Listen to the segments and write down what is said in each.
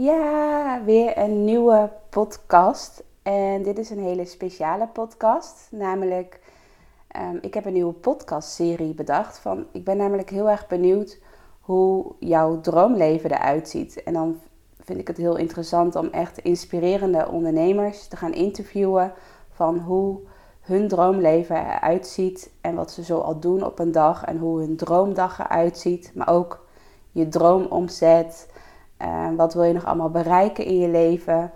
Ja, weer een nieuwe podcast. En dit is een hele speciale podcast. Namelijk, ehm, ik heb een nieuwe podcastserie bedacht. Van, ik ben namelijk heel erg benieuwd hoe jouw droomleven eruit ziet. En dan vind ik het heel interessant om echt inspirerende ondernemers te gaan interviewen. Van hoe hun droomleven eruit ziet. En wat ze zo al doen op een dag. En hoe hun droomdag eruit ziet. Maar ook je droomomzet. Uh, wat wil je nog allemaal bereiken in je leven?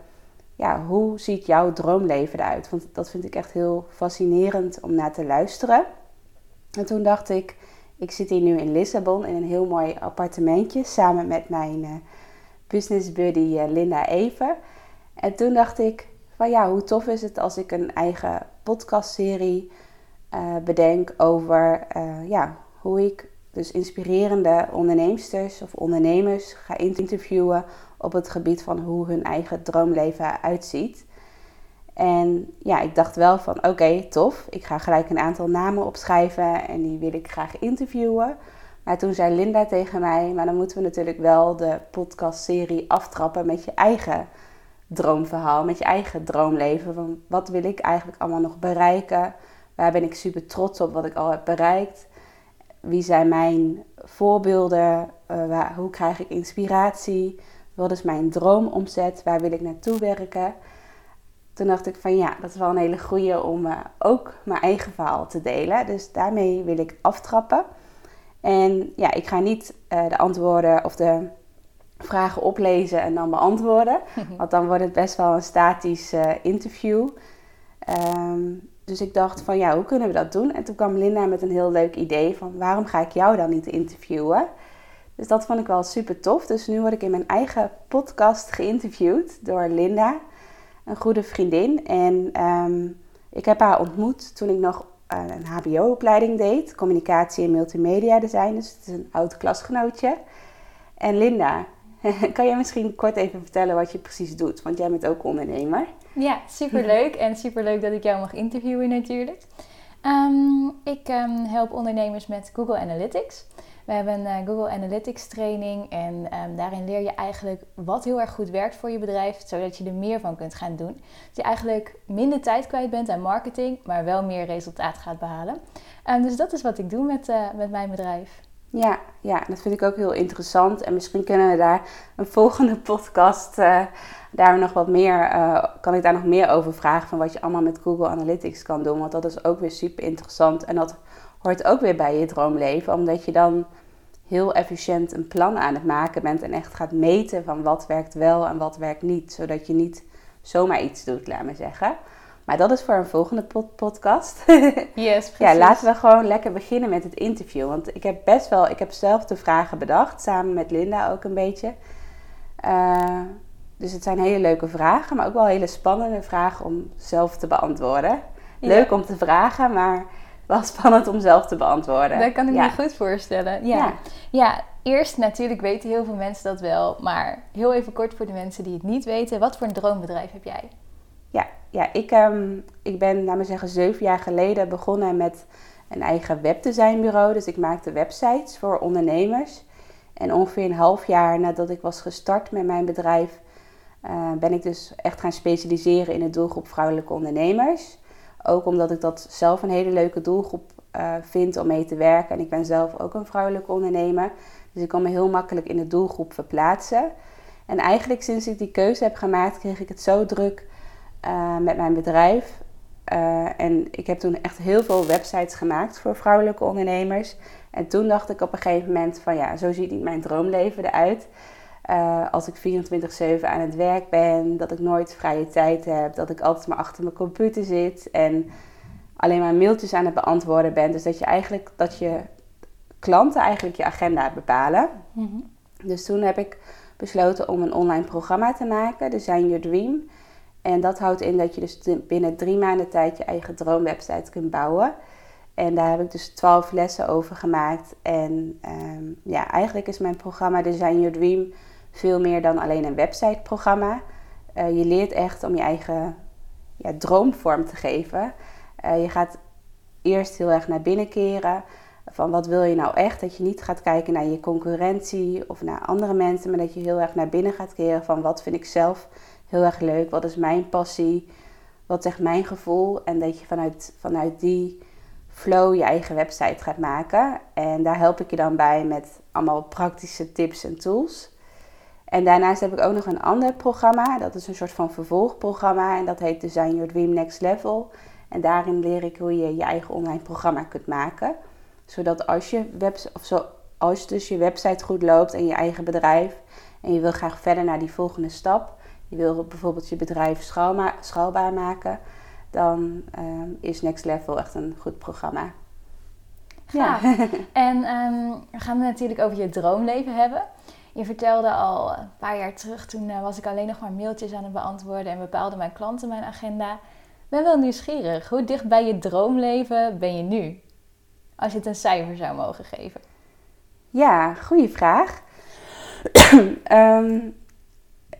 Ja, hoe ziet jouw droomleven eruit? Want dat vind ik echt heel fascinerend om naar te luisteren. En toen dacht ik, ik zit hier nu in Lissabon in een heel mooi appartementje samen met mijn uh, business buddy uh, Linda Even. En toen dacht ik, van ja, hoe tof is het als ik een eigen podcastserie bedenk over ja, hoe ik dus inspirerende onderneemsters of ondernemers ga interviewen op het gebied van hoe hun eigen droomleven uitziet. En ja, ik dacht wel van oké, tof. Ik ga gelijk een aantal namen opschrijven en die wil ik graag interviewen. Maar toen zei Linda tegen mij, maar dan moeten we natuurlijk wel de podcastserie aftrappen met je eigen droomverhaal, met je eigen droomleven. Van wat wil ik eigenlijk allemaal nog bereiken? Waar ben ik super trots op wat ik al heb bereikt? Wie zijn mijn voorbeelden? Uh, waar, hoe krijg ik inspiratie? Wat is mijn droomomzet? Waar wil ik naartoe werken? Toen dacht ik van ja, dat is wel een hele goede om uh, ook mijn eigen verhaal te delen. Dus daarmee wil ik aftrappen. En ja, ik ga niet uh, de antwoorden of de vragen oplezen en dan beantwoorden. Want dan wordt het best wel een statisch interview. Um, dus ik dacht van ja, hoe kunnen we dat doen? En toen kwam Linda met een heel leuk idee van waarom ga ik jou dan niet interviewen? Dus dat vond ik wel super tof. Dus nu word ik in mijn eigen podcast geïnterviewd door Linda, een goede vriendin. En um, ik heb haar ontmoet toen ik nog uh, een HBO-opleiding deed, communicatie en multimedia design. Dus het is een oud klasgenootje. En Linda, kan jij misschien kort even vertellen wat je precies doet? Want jij bent ook ondernemer. Ja, superleuk. en superleuk dat ik jou mag interviewen natuurlijk. Um, ik um, help ondernemers met Google Analytics. We hebben een uh, Google Analytics training en um, daarin leer je eigenlijk wat heel erg goed werkt voor je bedrijf, zodat je er meer van kunt gaan doen. Dat je eigenlijk minder tijd kwijt bent aan marketing, maar wel meer resultaat gaat behalen. dus dat is wat ik doe met, uh, met mijn bedrijf. Ja, ja, dat vind ik ook heel interessant. En misschien kunnen we daar een volgende podcast uh, daar nog wat meer, uh, kan ik daar nog meer over vragen van wat je allemaal met Google Analytics kan doen. Want dat is ook weer super interessant. En dat hoort ook weer bij je droomleven, omdat je dan heel efficiënt een plan aan het maken bent en echt gaat meten van wat werkt wel en wat werkt niet. Zodat je niet zomaar iets doet, laat maar zeggen. Maar dat is voor een volgende pod podcast. yes, precies. Ja, laten we gewoon lekker beginnen met het interview. Want ik heb best wel, ik heb zelf de vragen bedacht, samen met Linda ook een beetje. Uh, dus het zijn hele leuke vragen, maar ook wel hele spannende vragen om zelf te beantwoorden. Leuk ja. om te vragen, maar wel spannend om zelf te beantwoorden. Dat kan ik ja. me goed voorstellen. Ja. ja. Ja. eerst natuurlijk weten heel veel mensen dat wel, maar heel even kort voor de mensen die het niet weten. Wat voor een droombedrijf heb jij? Ja, ja ik, um, ik ben, we zeggen, zeven jaar geleden begonnen met een eigen webdesignbureau. Dus ik maakte websites voor ondernemers. En ongeveer een half jaar nadat ik was gestart met mijn bedrijf, uh, ben ik dus echt gaan specialiseren in de doelgroep vrouwelijke ondernemers. Ook omdat ik dat zelf een hele leuke doelgroep uh, vind om mee te werken. En ik ben zelf ook een vrouwelijke ondernemer. Dus ik kan me heel makkelijk in de doelgroep verplaatsen. En eigenlijk sinds ik die keuze heb gemaakt, kreeg ik het zo druk uh, met mijn bedrijf. Uh, en ik heb toen echt heel veel websites gemaakt voor vrouwelijke ondernemers. En toen dacht ik op een gegeven moment van ja, zo ziet niet mijn droomleven eruit. Uh, als ik 24-7 aan het werk ben, dat ik nooit vrije tijd heb, dat ik altijd maar achter mijn computer zit en alleen maar mailtjes aan het beantwoorden ben. Dus dat je eigenlijk dat je klanten eigenlijk je agenda bepalen. Mhm. Dus toen heb ik besloten om een online programma te maken, Design Your Dream. En dat houdt in dat je dus binnen drie maanden tijd je eigen droomwebsite kunt bouwen. En daar heb ik dus twaalf lessen over gemaakt. En ehm, ja, eigenlijk is mijn programma Design Your Dream veel meer dan alleen een websiteprogramma. Eh je leert echt om je eigen ja, droom vorm te geven. Eh, je gaat eerst heel erg naar binnen keren. Van wat wil je nou echt? Dat je niet gaat kijken naar je concurrentie of naar andere mensen, maar dat je heel erg naar binnen gaat keren van wat vind ik zelf heel erg leuk, wat is mijn passie, wat zegt mijn gevoel. En dat je vanuit, vanuit die flow je eigen website gaat maken. En daar help ik je dan bij met allemaal praktische tips en tools. En daarnaast heb ik ook nog een ander programma. Dat is een soort van vervolgprogramma. En dat heet Design Your Dream Next Level. En daarin leer ik hoe je je eigen online programma kunt maken. Zodat als je, webs of zo, als dus je website goed loopt en je eigen bedrijf. En je wil graag verder naar die volgende stap. Je wil bijvoorbeeld je bedrijf schaalbaar maken. Dan ehm, is Next Level echt een goed programma. Gaaf. En ehm, we gaan het natuurlijk over je droomleven hebben. Je vertelde al een paar jaar terug, toen eh, was ik alleen nog maar mailtjes aan het beantwoorden en bepaalden mijn klanten mijn agenda. Ik ben wel nieuwsgierig. Hoe dicht bij je droomleven ben je nu? Als je het een cijfer zou mogen geven. Ja, goede vraag. Ehm,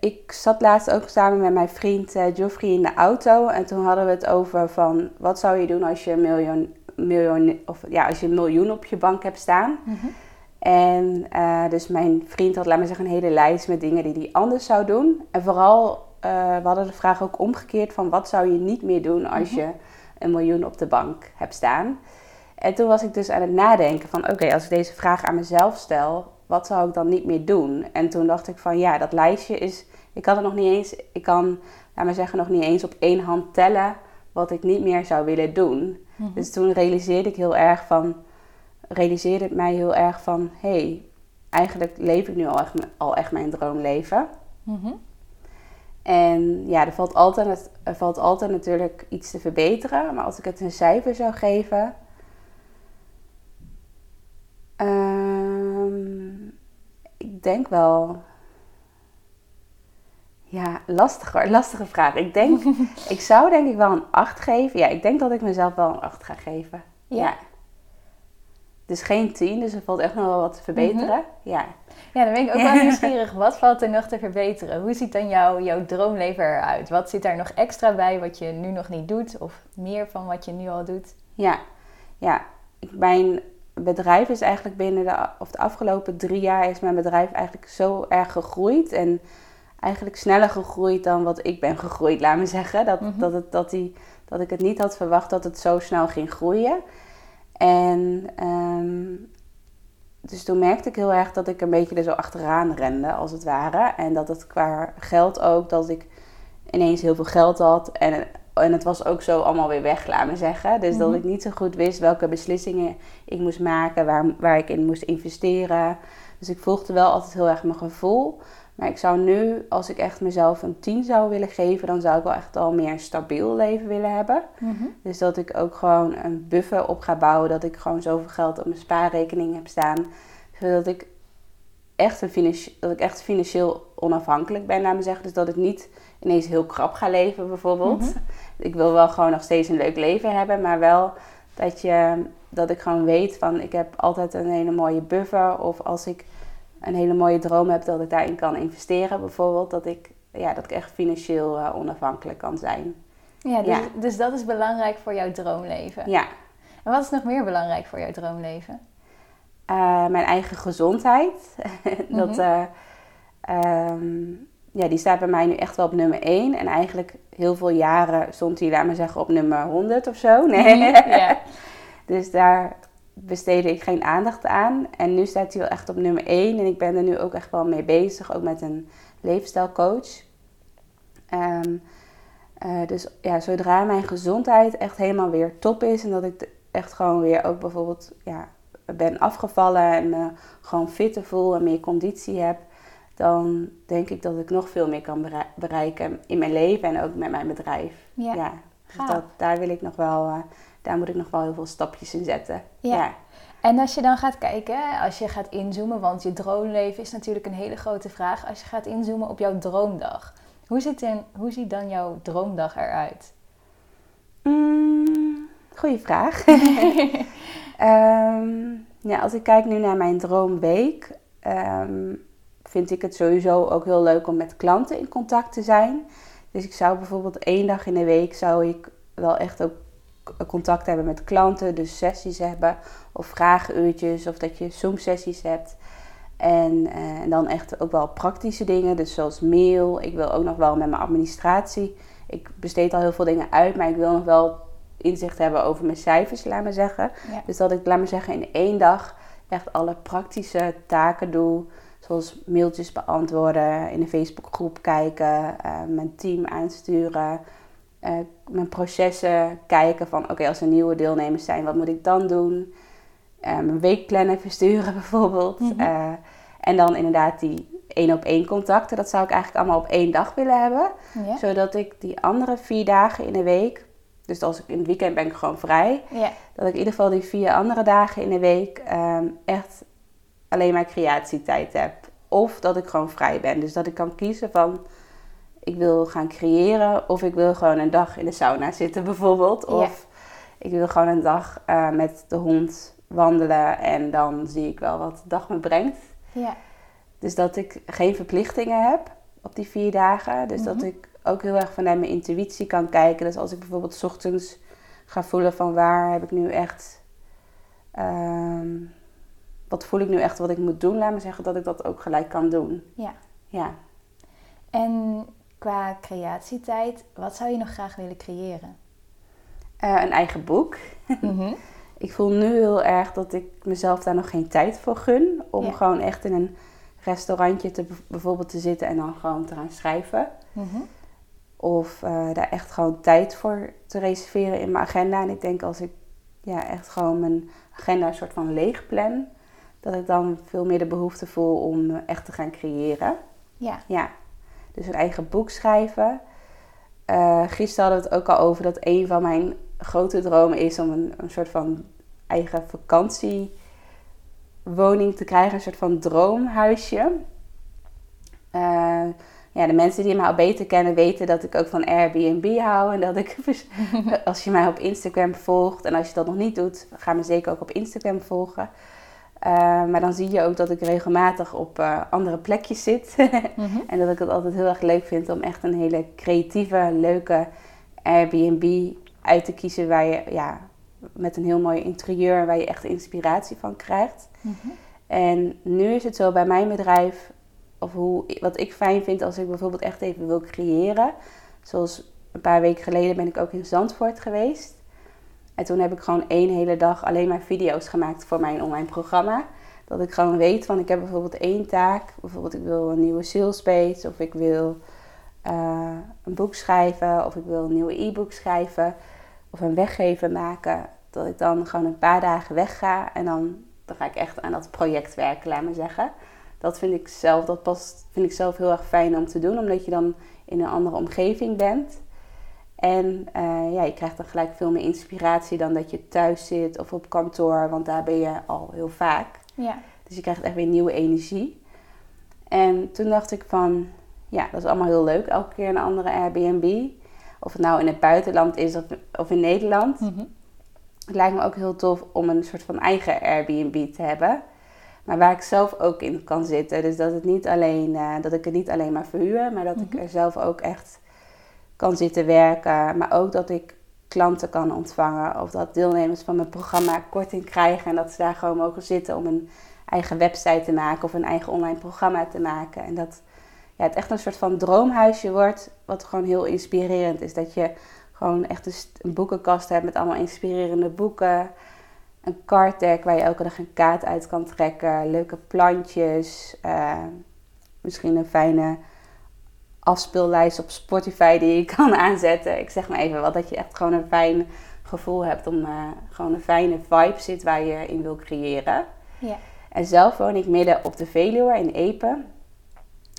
ik zat laatst ook samen met mijn vriend eh Geoffrey in de auto. En toen hadden we het over van wat zou je doen als je een miljoen, miljoen, of, ja, als je een miljoen op je bank hebt staan. En eh, dus mijn vriend had, laat maar zeggen, een hele lijst met dingen die hij anders zou doen. En vooral, eh, we hadden de vraag ook omgekeerd van wat zou je niet meer doen als je een miljoen op de bank hebt staan. En toen was ik dus aan het nadenken van oké, als ik deze vraag aan mezelf stel, wat zou ik dan niet meer doen? En toen dacht ik van ja, dat lijstje is, ik had het nog niet eens, ik kan, laat maar zeggen, nog niet eens op één hand tellen wat ik niet meer zou willen doen. Dus toen realiseerde ik heel erg van, realiseerde het mij heel erg van, hé, hey, eigenlijk leef ik nu al echt, al echt mijn droomleven. Mhm. En ja, er valt, altijd, er valt altijd natuurlijk iets te verbeteren. Maar als ik het een cijfer zou geven. ehm, ik denk wel. Ja, lastig hoor. Lastige vraag. Ik denk, ik zou denk ik wel een 8 geven. Ja, ik denk dat ik mezelf wel een 8 ga geven. Ja. Ja. Dus geen 10, dus er valt echt nog wel wat te verbeteren. Ja. Ja, dan ben ik ook wel nieuwsgierig. Wat valt er nog te verbeteren? Hoe ziet dan jouw, jouw droomleven eruit? Wat zit daar nog extra bij wat je nu nog niet doet? Of meer van wat je nu al doet? Ja, ja. Mijn bedrijf is eigenlijk binnen de, of de afgelopen drie jaar is mijn bedrijf eigenlijk zo erg gegroeid. En eigenlijk sneller gegroeid dan wat ik ben gegroeid, laat me zeggen. Dat, Mhm. dat, het, dat, die, dat ik het niet had verwacht dat het zo snel ging groeien. En ehm, dus toen merkte ik heel erg dat ik een beetje er zo achteraan rende, als het ware. En dat het qua geld ook, dat ik ineens heel veel geld had. En, en het was ook zo allemaal weer weg, laat me zeggen. Dus dat Mhm. ik niet zo goed wist welke beslissingen ik moest maken, waar, waar ik in moest investeren. Dus ik volgde wel altijd heel erg mijn gevoel. Maar ik zou nu, als ik echt mezelf een 10 zou willen geven, dan zou ik wel echt al meer een stabiel leven willen hebben. Dus dat ik ook gewoon een buffer op ga bouwen. Dat ik gewoon zoveel geld op mijn spaarrekening heb staan. Zodat ik echt, een dat ik echt financieel onafhankelijk ben, laat me zeggen. Dus dat ik niet ineens heel krap ga leven bijvoorbeeld. Ik wil wel gewoon nog steeds een leuk leven hebben. Maar wel dat, je, dat ik gewoon weet van ik heb altijd een hele mooie buffer. Of als ik een hele mooie droom heb dat ik daarin kan investeren bijvoorbeeld. Dat ik, ja, dat ik echt financieel eh, onafhankelijk kan zijn. Ja dus, Ja. dus dat is belangrijk voor jouw droomleven. Ja. En wat is nog meer belangrijk voor jouw droomleven? Eh, mijn eigen gezondheid. dat, Mhm. eh, ehm, ja, die staat bij mij nu echt wel op nummer 1. En eigenlijk heel veel jaren stond die, laat maar zeggen, op nummer 100 of zo. Nee. Ja. dus daar besteedde ik geen aandacht aan. En nu staat hij wel echt op nummer 1. En ik ben er nu ook echt wel mee bezig, ook met een leefstijlcoach. Ehm, eh, dus ja, zodra mijn gezondheid echt helemaal weer top is en dat ik echt gewoon weer ook bijvoorbeeld ja, ben afgevallen en me gewoon fitter voel en meer conditie heb, dan denk ik dat ik nog veel meer kan berei- bereiken in mijn leven en ook met mijn bedrijf. Ja, Ja, dus dat, daar wil ik nog wel, eh, daar moet ik nog wel heel veel stapjes in zetten. Ja. Ja. En als je dan gaat kijken, als je gaat inzoomen, want je droomleven is natuurlijk een hele grote vraag. Als je gaat inzoomen op jouw droomdag, hoe ziet, dan, hoe ziet dan jouw droomdag eruit? Mm, goeie vraag. Ehm, ja, als ik kijk nu naar mijn droomweek, ehm, vind ik het sowieso ook heel leuk om met klanten in contact te zijn. Dus ik zou bijvoorbeeld één dag in de week zou ik wel echt ook contact hebben met klanten, dus sessies hebben of vragenuurtjes of dat je Zoom-sessies hebt. En, eh, en dan echt ook wel praktische dingen, dus zoals mail. Ik wil ook nog wel met mijn administratie. Ik besteed al heel veel dingen uit, maar ik wil nog wel inzicht hebben over mijn cijfers, laat maar zeggen. Ja. Dus dat ik, laat maar zeggen, in één dag echt alle praktische taken doe. Zoals mailtjes beantwoorden, in een Facebookgroep kijken, eh, mijn team aansturen, eh, mijn processen kijken van oké, als er nieuwe deelnemers zijn, wat moet ik dan doen? Eh, mijn weekplannen versturen bijvoorbeeld. Mhm. Eh, en dan inderdaad die één op één contacten, dat zou ik eigenlijk allemaal op één dag willen hebben. Zodat ik die andere vier dagen in de week, dus als ik in het weekend ben ik gewoon vrij, dat ik in ieder geval die vier andere dagen in de week ehm, echt alleen maar creatietijd heb. Of dat ik gewoon vrij ben. Dus dat ik kan kiezen van ik wil gaan creëren of ik wil gewoon een dag in de sauna zitten bijvoorbeeld. Ja. Of ik wil gewoon een dag eh, met de hond wandelen en dan zie ik wel wat de dag me brengt. Ja. Dus dat ik geen verplichtingen heb op die vier dagen. Dus dat Mhm. ik ook heel erg vanuit mijn intuïtie kan kijken. Dus als ik bijvoorbeeld 's ochtends ga voelen van waar heb ik nu echt... ehm, wat voel ik nu echt wat ik moet doen? Laat me zeggen dat ik dat ook gelijk kan doen. Ja. Ja. En qua creatietijd, wat zou je nog graag willen creëren? Eh, een eigen boek. Mhm. Ik voel nu heel erg dat ik mezelf daar nog geen tijd voor gun. Om Ja. gewoon echt in een restaurantje te, bijvoorbeeld te zitten en dan gewoon te gaan schrijven. Mhm. Of eh, daar echt gewoon tijd voor te reserveren in mijn agenda. En ik denk als ik ja, echt gewoon mijn agenda een soort van leeg plan, dat ik dan veel meer de behoefte voel om eh, echt te gaan creëren. Ja. Ja, dus een eigen boek schrijven. Eh, gisteren hadden we het ook al over dat een van mijn grote dromen is om een, een soort van eigen vakantiewoning te krijgen. Een soort van droomhuisje. Eh, ja, de mensen die mij al beter kennen weten dat ik ook van Airbnb hou. En dat ik, als je mij op Instagram volgt en als je dat nog niet doet, ga me zeker ook op Instagram volgen. Eh, maar dan zie je ook dat ik regelmatig op eh, andere plekjes zit. Mhm. en dat ik het altijd heel erg leuk vind om echt een hele creatieve, leuke Airbnb uit te kiezen. Waar je ja, met een heel mooi interieur, waar je echt inspiratie van krijgt. Mhm. En nu is het zo bij mijn bedrijf, of hoe, wat ik fijn vind als ik bijvoorbeeld echt even wil creëren. Zoals een paar weken geleden ben ik ook in Zandvoort geweest. En toen heb ik gewoon één hele dag alleen maar video's gemaakt voor mijn online programma. Dat ik gewoon weet van ik heb bijvoorbeeld één taak. Bijvoorbeeld ik wil een nieuwe sales page of ik wil eh, een boek schrijven of ik wil een nieuwe e-book schrijven of een weggeven maken. Dat ik dan gewoon een paar dagen wegga en dan, dan ga ik echt aan dat project werken, laat maar zeggen. Dat vind ik zelf, dat past, vind ik zelf heel erg fijn om te doen, omdat je dan in een andere omgeving bent. En eh, ja, je krijgt dan gelijk veel meer inspiratie dan dat je thuis zit of op kantoor, want daar ben je al heel vaak. Ja. Dus je krijgt echt weer nieuwe energie. En toen dacht ik van, ja, dat is allemaal heel leuk. Elke keer een andere Airbnb. Of het nou in het buitenland is of, of in Nederland. Mhm. Het lijkt me ook heel tof om een soort van eigen Airbnb te hebben. Maar waar ik zelf ook in kan zitten. Dus dat, het niet alleen, eh, dat ik het niet alleen maar verhuur, maar dat ik Mhm. er zelf ook echt kan zitten werken. Maar ook dat ik klanten kan ontvangen. Of dat deelnemers van mijn programma korting krijgen. En dat ze daar gewoon mogen zitten om een eigen website te maken of een eigen online programma te maken. En dat ja, het echt een soort van droomhuisje wordt, wat gewoon heel inspirerend is. Dat je gewoon echt een, st- een boekenkast hebt met allemaal inspirerende boeken. Een card waar je elke dag een kaart uit kan trekken. Leuke plantjes. eh, misschien een fijne afspeellijst op Spotify die je kan aanzetten. Ik zeg maar even wat, dat je echt gewoon een fijn gevoel hebt om eh, gewoon een fijne vibe zit waar je in wil creëren. Ja. En zelf woon ik midden op de Veluwe in Epe.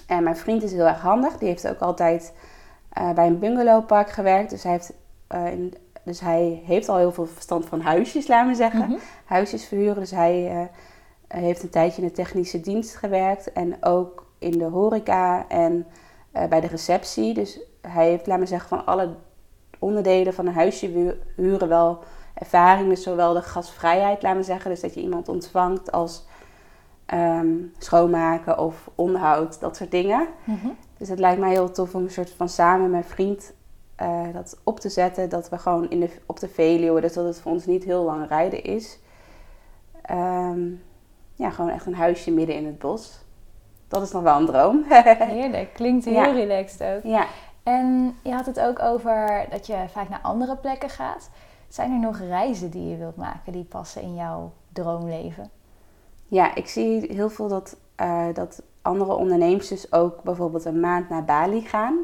En mijn vriend is heel erg handig. Die heeft ook altijd eh, bij een bungalowpark gewerkt. Dus hij heeft eh, in Dus hij heeft al heel veel verstand van huisjes, laten we zeggen. Mhm. Huisjes verhuren. Dus hij heeft een tijdje in de technische dienst gewerkt. En ook in de horeca en bij de receptie. Dus hij heeft, laten we zeggen, van alle onderdelen van een huisje hu- huren wel ervaring. Dus zowel de gastvrijheid, laten we zeggen. Dus dat je iemand ontvangt als ehm, schoonmaken of onderhoud, dat soort dingen. Mhm. Dus het lijkt mij heel tof om een soort van samen met mijn vriend eh, dat op te zetten. Dat we gewoon in de, op de Veluwe, dus dat het voor ons niet heel lang rijden is. Ehm, ja, gewoon echt een huisje midden in het bos. Dat is nog wel een droom. Heerlijk, klinkt heel Ja. relaxed ook. ja. En je had het ook over dat je vaak naar andere plekken gaat. Zijn er nog reizen die je wilt maken die passen in jouw droomleven? ja, ik zie heel veel dat, eh, dat andere ondernemers dus ook bijvoorbeeld een maand naar Bali gaan.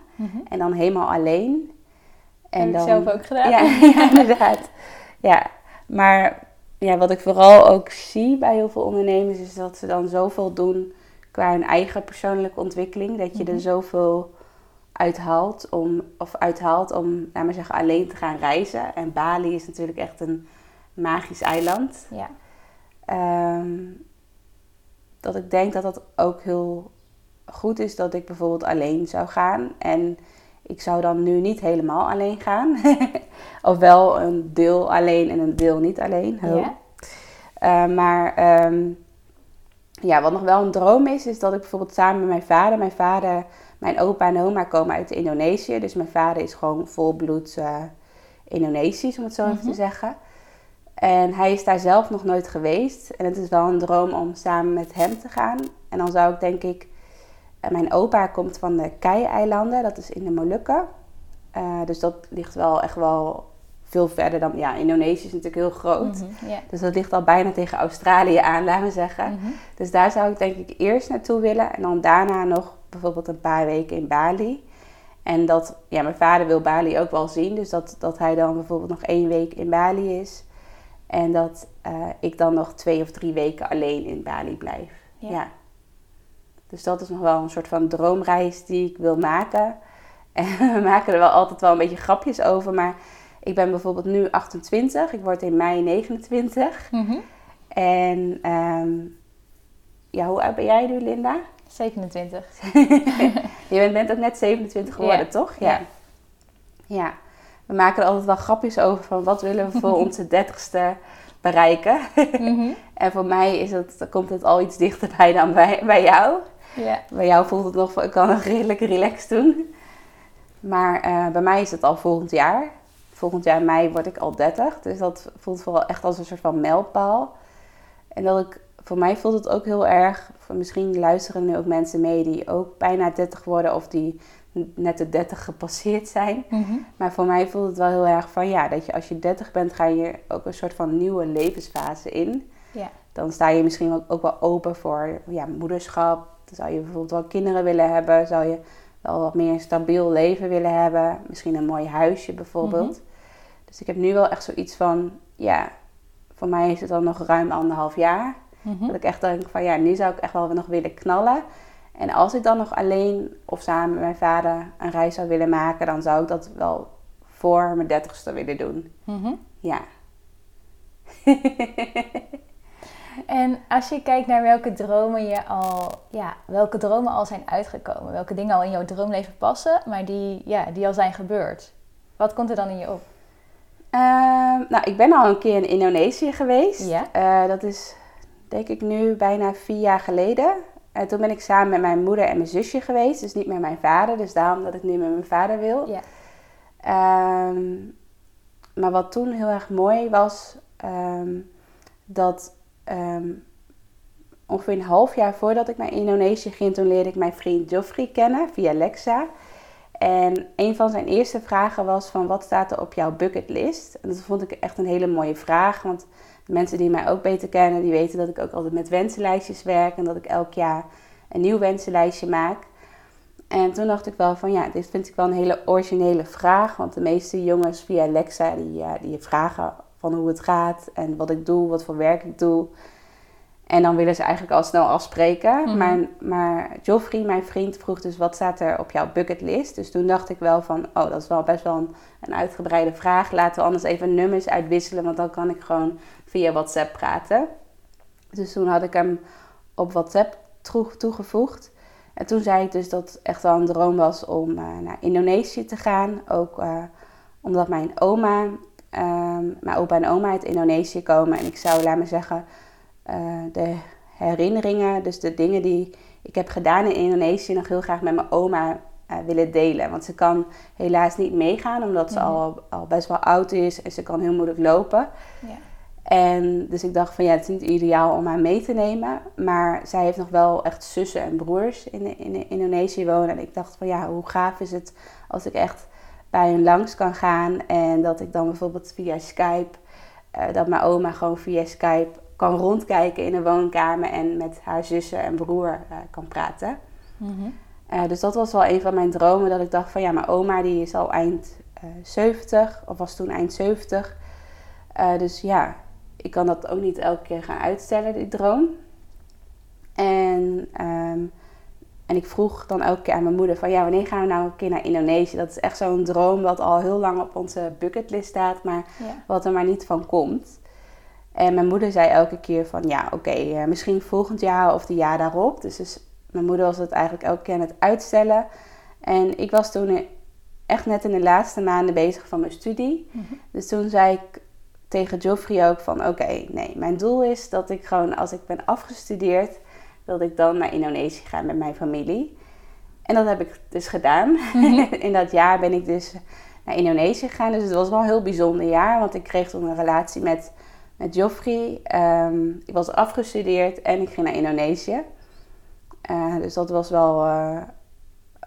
En dan helemaal alleen. En Heb ik zelf ook gedaan. Ja, ja, inderdaad. Ja, maar ja, wat ik vooral ook zie bij heel veel ondernemers is dat ze dan zoveel doen qua hun eigen persoonlijke ontwikkeling. Dat je Mhm. er zoveel uithaalt om, of uithaalt om, laat maar zeggen, alleen te gaan reizen. En Bali is natuurlijk echt een magisch eiland. Ja. Ehm, dat ik denk dat dat ook heel goed is dat ik bijvoorbeeld alleen zou gaan. En ik zou dan nu niet helemaal alleen gaan. of wel een deel alleen en een deel niet alleen. Ja. Eh, maar ehm, ja, wat nog wel een droom is, is dat ik bijvoorbeeld samen met mijn vader, mijn vader, mijn opa en oma komen uit Indonesië. Dus mijn vader is gewoon volbloed eh Indonesisch, om het zo even Mhm. te zeggen. En hij is daar zelf nog nooit geweest. En het is wel een droom om samen met hem te gaan. En dan zou ik denk ik... eh, Mijn opa komt van de Kei-eilanden, dat is in de Molukken. Eh, dus dat ligt wel echt wel veel verder dan... Ja, Indonesië is natuurlijk heel groot. Mhm. Dus dat ligt al bijna tegen Australië aan, laten we zeggen. Mhm. Dus daar zou ik denk ik eerst naartoe willen. En dan daarna nog bijvoorbeeld een paar weken in Bali. En dat, ja, mijn vader wil Bali ook wel zien. Dus dat, dat hij dan bijvoorbeeld nog één week in Bali is. En dat eh, ik dan nog twee of drie weken alleen in Bali blijf. Ja. Ja. Dus dat is nog wel een soort van droomreis die ik wil maken. En we maken er wel altijd wel een beetje grapjes over. Maar ik ben bijvoorbeeld nu 28. Ik word in mei 29. Mhm. En ehm, ja, hoe oud ben jij nu, Linda? 27. Je bent, ook net 27 geworden, Ja. toch? Ja. Ja. We maken er altijd wel grapjes over van wat willen we voor onze dertigste bereiken. Mhm. en voor mij is het, komt het al iets dichterbij dan bij, bij jou. Ja. Bij jou voelt het nog van, ik kan nog redelijk relaxed doen. Maar eh, bij mij is het al volgend jaar. Volgend jaar mei word ik al 30. Dus dat voelt vooral echt als een soort van mijlpaal. En dat ik, voor mij voelt het ook heel erg. Misschien luisteren nu ook mensen mee die ook bijna 30 worden of die net de 30 gepasseerd zijn. Mhm. Maar voor mij voelt het wel heel erg van ja, dat je als je 30 bent, ga je ook een soort van nieuwe levensfase in. Ja. Dan sta je misschien ook, ook wel open voor ja, moederschap. Dan zou je bijvoorbeeld wel kinderen willen hebben. Zou je wel wat meer een stabiel leven willen hebben. Misschien een mooi huisje bijvoorbeeld. Dus ik heb nu wel echt zoiets van, ja, voor mij is het dan nog ruim anderhalf jaar. Mhm. Dat ik echt denk van ja, nu zou ik echt wel nog willen knallen. En als ik dan nog alleen of samen met mijn vader een reis zou willen maken, dan zou ik dat wel voor mijn dertigste willen doen. Mhm. Ja. En als je kijkt naar welke dromen je al, ja, welke dromen al zijn uitgekomen, welke dingen al in jouw droomleven passen, maar die, ja, die al zijn gebeurd. Wat komt er dan in je op? Ehm, nou, ik ben al een keer in Indonesië geweest. Ja. Eh, dat is denk ik nu bijna vier jaar geleden. En toen ben ik samen met mijn moeder en mijn zusje geweest. Dus niet met mijn vader. Dus daarom dat ik nu met mijn vader wil. Ja. Ehm, maar wat toen heel erg mooi was, ehm, dat ongeveer een half jaar voordat ik naar Indonesië ging, toen leerde ik mijn vriend Joffrey kennen via Lexa. En een van zijn eerste vragen was van wat staat er op jouw bucketlist? En dat vond ik echt een hele mooie vraag, want de mensen die mij ook beter kennen, die weten dat ik ook altijd met wensenlijstjes werk en dat ik elk jaar een nieuw wensenlijstje maak. En toen dacht ik wel van ja, dit vind ik wel een hele originele vraag. Want de meeste jongens via Alexa die, die vragen van hoe het gaat en wat ik doe, wat voor werk ik doe. En dan willen ze eigenlijk al snel afspreken. Mhm. maar, maar Joffrey, mijn vriend, vroeg dus wat staat er op jouw bucketlist. Dus toen dacht ik wel van, oh dat is wel best wel een, een uitgebreide vraag. Laten we anders even nummers uitwisselen, want dan kan ik gewoon via WhatsApp praten. Dus toen had ik hem op WhatsApp toe- toegevoegd. En toen zei ik dus dat het echt wel een droom was om eh, naar Indonesië te gaan. Ook eh, omdat mijn oma, ehm, mijn opa en oma uit Indonesië komen. En ik zou, laat me zeggen, eh, de herinneringen, dus de dingen die ik heb gedaan in Indonesië, nog heel graag met mijn oma eh, willen delen. Want ze kan helaas niet meegaan, omdat ze al, al best wel oud is en ze kan heel moeilijk lopen. Ja. En dus ik dacht van ja, het is niet ideaal om haar mee te nemen. Maar zij heeft nog wel echt zussen en broers in, in Indonesië wonen. En ik dacht van ja, hoe gaaf is het als ik echt bij hen langs kan gaan. En dat ik dan bijvoorbeeld via Skype, eh, dat mijn oma gewoon via Skype kan rondkijken in een woonkamer. En met haar zussen en broer eh, kan praten. Mhm. Eh, dus dat was wel een van mijn dromen. Dat ik dacht van ja, mijn oma die is al eind eh 70. Of was toen eind 70. Eh, dus ja, ik kan dat ook niet elke keer gaan uitstellen, die droom. En, ehm, en ik vroeg dan elke keer aan mijn moeder van ja, wanneer gaan we nou een keer naar Indonesië? Dat is echt zo'n droom wat al heel lang op onze bucketlist staat, maar Ja. wat er maar niet van komt. En mijn moeder zei elke keer van ja, oké, eh, misschien volgend jaar of de jaar daarop. Dus, dus mijn moeder was het eigenlijk elke keer aan het uitstellen. En ik was toen echt net in de laatste maanden bezig van mijn studie. Mhm. Dus toen zei ik tegen Joffrey ook van oké, nee, mijn doel is dat ik gewoon als ik ben afgestudeerd, dat ik dan naar Indonesië ga met mijn familie. En dat heb ik dus gedaan. in dat jaar ben ik dus naar Indonesië gegaan. Dus het was wel een heel bijzonder jaar, want ik kreeg toen een relatie met, met Joffrey. Ehm, ik was afgestudeerd en ik ging naar Indonesië. Eh, dus dat was wel eh,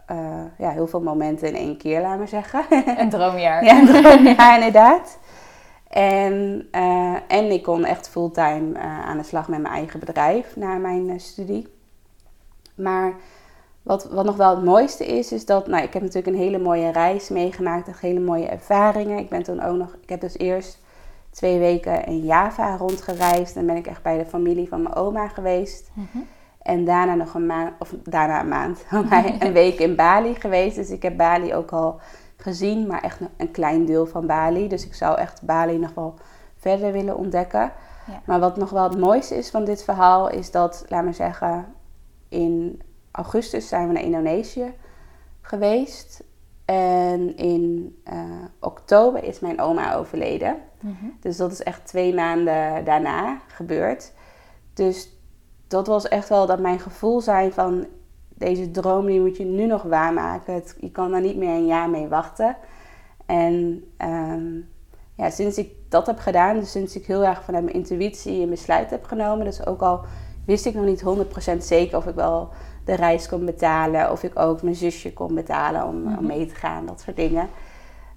eh, ja, heel veel momenten in één keer, laat maar zeggen. Een droomjaar. Ja, een droomjaar inderdaad. En, en ik kon echt fulltime aan de slag met mijn eigen bedrijf na mijn studie. Maar wat, wat nog wel het mooiste is, is dat nou, ik heb natuurlijk een hele mooie reis meegemaakt. Echt hele mooie ervaringen. Ik ben toen ook nog, ik heb dus eerst twee weken in Java rondgereisd. Dan ben ik echt bij de familie van mijn oma geweest. Mhm. En daarna nog een maand, of daarna een maand, een week in Bali geweest. Dus ik heb Bali ook al gezien, maar echt een klein deel van Bali. Dus ik zou echt Bali nog wel verder willen ontdekken. Ja. Maar wat nog wel het mooiste is van dit verhaal, is dat, laat maar zeggen, in augustus zijn we naar Indonesië geweest. En in eh, oktober is mijn oma overleden. Mhm. Dus dat is echt twee maanden daarna gebeurd. Dus dat was echt wel dat mijn gevoel zijn van deze droom die moet je nu nog waarmaken. Het, je kan daar niet meer een jaar mee wachten. En ehm, ja, sinds ik dat heb gedaan, dus sinds ik heel erg vanuit mijn intuïtie een besluit heb genomen. Dus ook al wist ik nog niet 100% zeker of ik wel de reis kon betalen. Of ik ook mijn zusje kon betalen om, Mhm. om mee te gaan, dat soort dingen.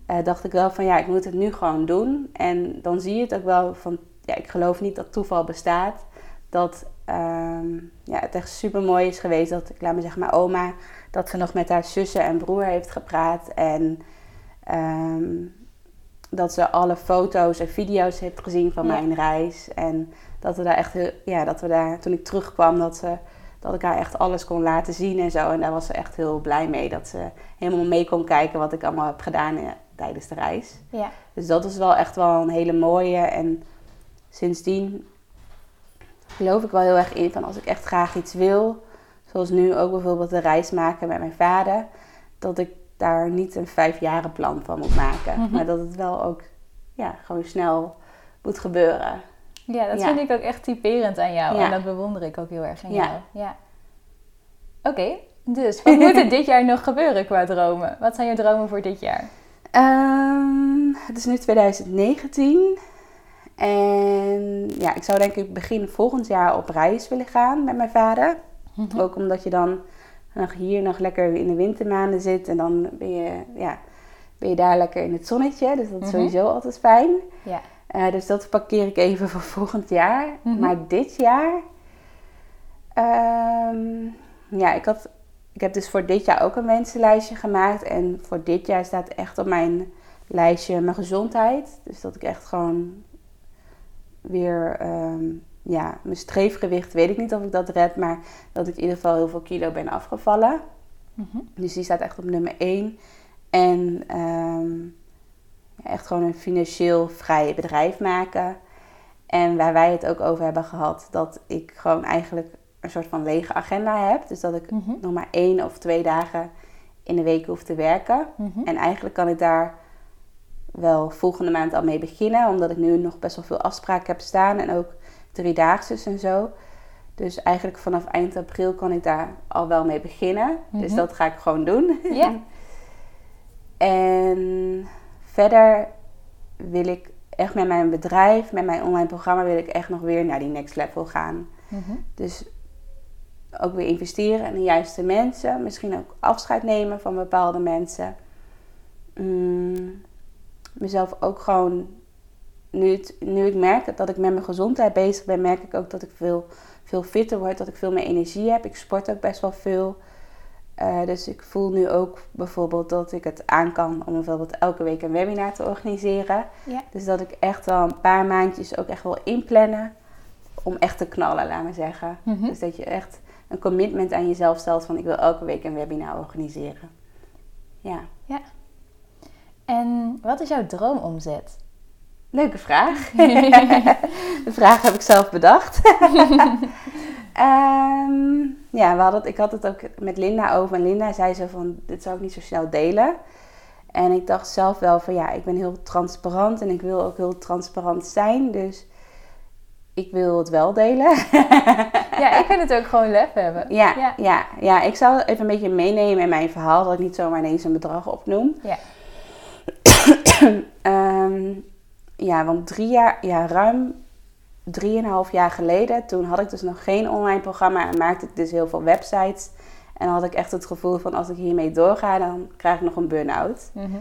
Eh, dacht ik wel van ja, ik moet het nu gewoon doen. En dan zie je het ook wel van, ja, ik geloof niet dat toeval bestaat. Dat ehm, ja, het echt super mooi is geweest dat, ik laat me zeggen, mijn oma, dat ze nog met haar zussen en broer heeft gepraat. En ehm, dat ze alle foto's en video's heeft gezien van Ja. mijn reis. En dat we daar echt, heel- ja, dat we daar, toen ik terugkwam, dat ze dat ik haar echt alles kon laten zien en zo. En daar was ze echt heel blij mee. Dat ze helemaal mee kon kijken wat ik allemaal heb gedaan tijdens de reis. Ja. Dus dat is wel echt wel een hele mooie. En sindsdien geloof ik wel heel erg in van als ik echt graag iets wil. Zoals nu ook bijvoorbeeld de reis maken met mijn vader. Dat ik daar niet een vijfjarenplan van moet maken. Mhm. Maar dat het wel ook ja, gewoon snel moet gebeuren. Ja, dat Ja. vind ik ook echt typerend aan jou. Ja. En dat bewonder ik ook heel erg aan Ja. jou. Ja. Oké, dus wat moet er dit jaar nog gebeuren qua dromen? Wat zijn je dromen voor dit jaar? Ehm, het is nu 2019. En ja, ik zou denk ik begin volgend jaar op reis willen gaan met mijn vader. Mhm. Ook omdat je dan nog hier nog lekker in de wintermaanden zit. En dan ben je, ja, ben je daar lekker in het zonnetje. Dus dat is Mhm. sowieso altijd fijn. Ja. Eh, dus dat parkeer ik even voor volgend jaar. Mhm. Maar dit jaar... ehm, ja, ik, had, ik heb dus voor dit jaar ook een wensenlijstje gemaakt. En voor dit jaar staat echt op mijn lijstje mijn gezondheid. Dus dat ik echt gewoon weer, ehm, ja, mijn streefgewicht weet ik niet of ik dat red, maar dat ik in ieder geval heel veel kilo ben afgevallen. Mhm. Dus die staat echt op nummer 1. En ehm, ja, echt gewoon een financieel vrij bedrijf maken. En waar wij het ook over hebben gehad, dat ik gewoon eigenlijk een soort van lege agenda heb. Dus dat ik Mhm. nog maar één of twee dagen in de week hoef te werken. Mhm. En eigenlijk kan ik daar wel volgende maand al mee beginnen, omdat ik nu nog best wel veel afspraken heb staan en ook driedaagses en zo. Dus eigenlijk vanaf eind april kan ik daar al wel mee beginnen. Dus Mhm. dat ga ik gewoon doen. Ja. En verder wil ik echt met mijn bedrijf, met mijn online programma, wil ik echt nog weer naar die next level gaan. Dus ook weer investeren in de juiste mensen. Misschien ook afscheid nemen van bepaalde mensen. Mm, mezelf ook gewoon... Nu, het, nu ik merk dat ik met mijn gezondheid bezig ben... merk ik ook dat ik veel, veel fitter word. Dat ik veel meer energie heb. Ik sport ook best wel veel. Eh, dus ik voel nu ook bijvoorbeeld dat ik het aan kan... om bijvoorbeeld elke week een webinar te organiseren. Ja. Dus dat ik echt wel een paar maandjes ook echt wel inplannen... om echt te knallen, laat maar zeggen. Mhm. Dus dat je echt een commitment aan jezelf stelt van ik wil elke week een webinar organiseren. Ja, En wat is jouw droomomzet? leuke vraag. De vraag heb ik zelf bedacht. Ehm, ja, we hadden ik had het ook met Linda over. En Linda zei zo van, dit zou ik niet zo snel delen. En ik dacht zelf wel van, ja, ik ben heel transparant. En ik wil ook heel transparant zijn. Dus ik wil het wel delen. Ja, ik vind het ook gewoon lef hebben. Ja, Ja. ja. Ja, ik zal even een beetje meenemen in mijn verhaal, dat ik niet zomaar ineens een bedrag opnoem. Ja. Ehm, ja, want drie jaar, ja, ruim drieënhalf jaar geleden, toen had ik dus nog geen online programma en maakte ik dus heel veel websites. En had ik echt het gevoel van als ik hiermee doorga, dan krijg ik nog een burn-out. Mhm.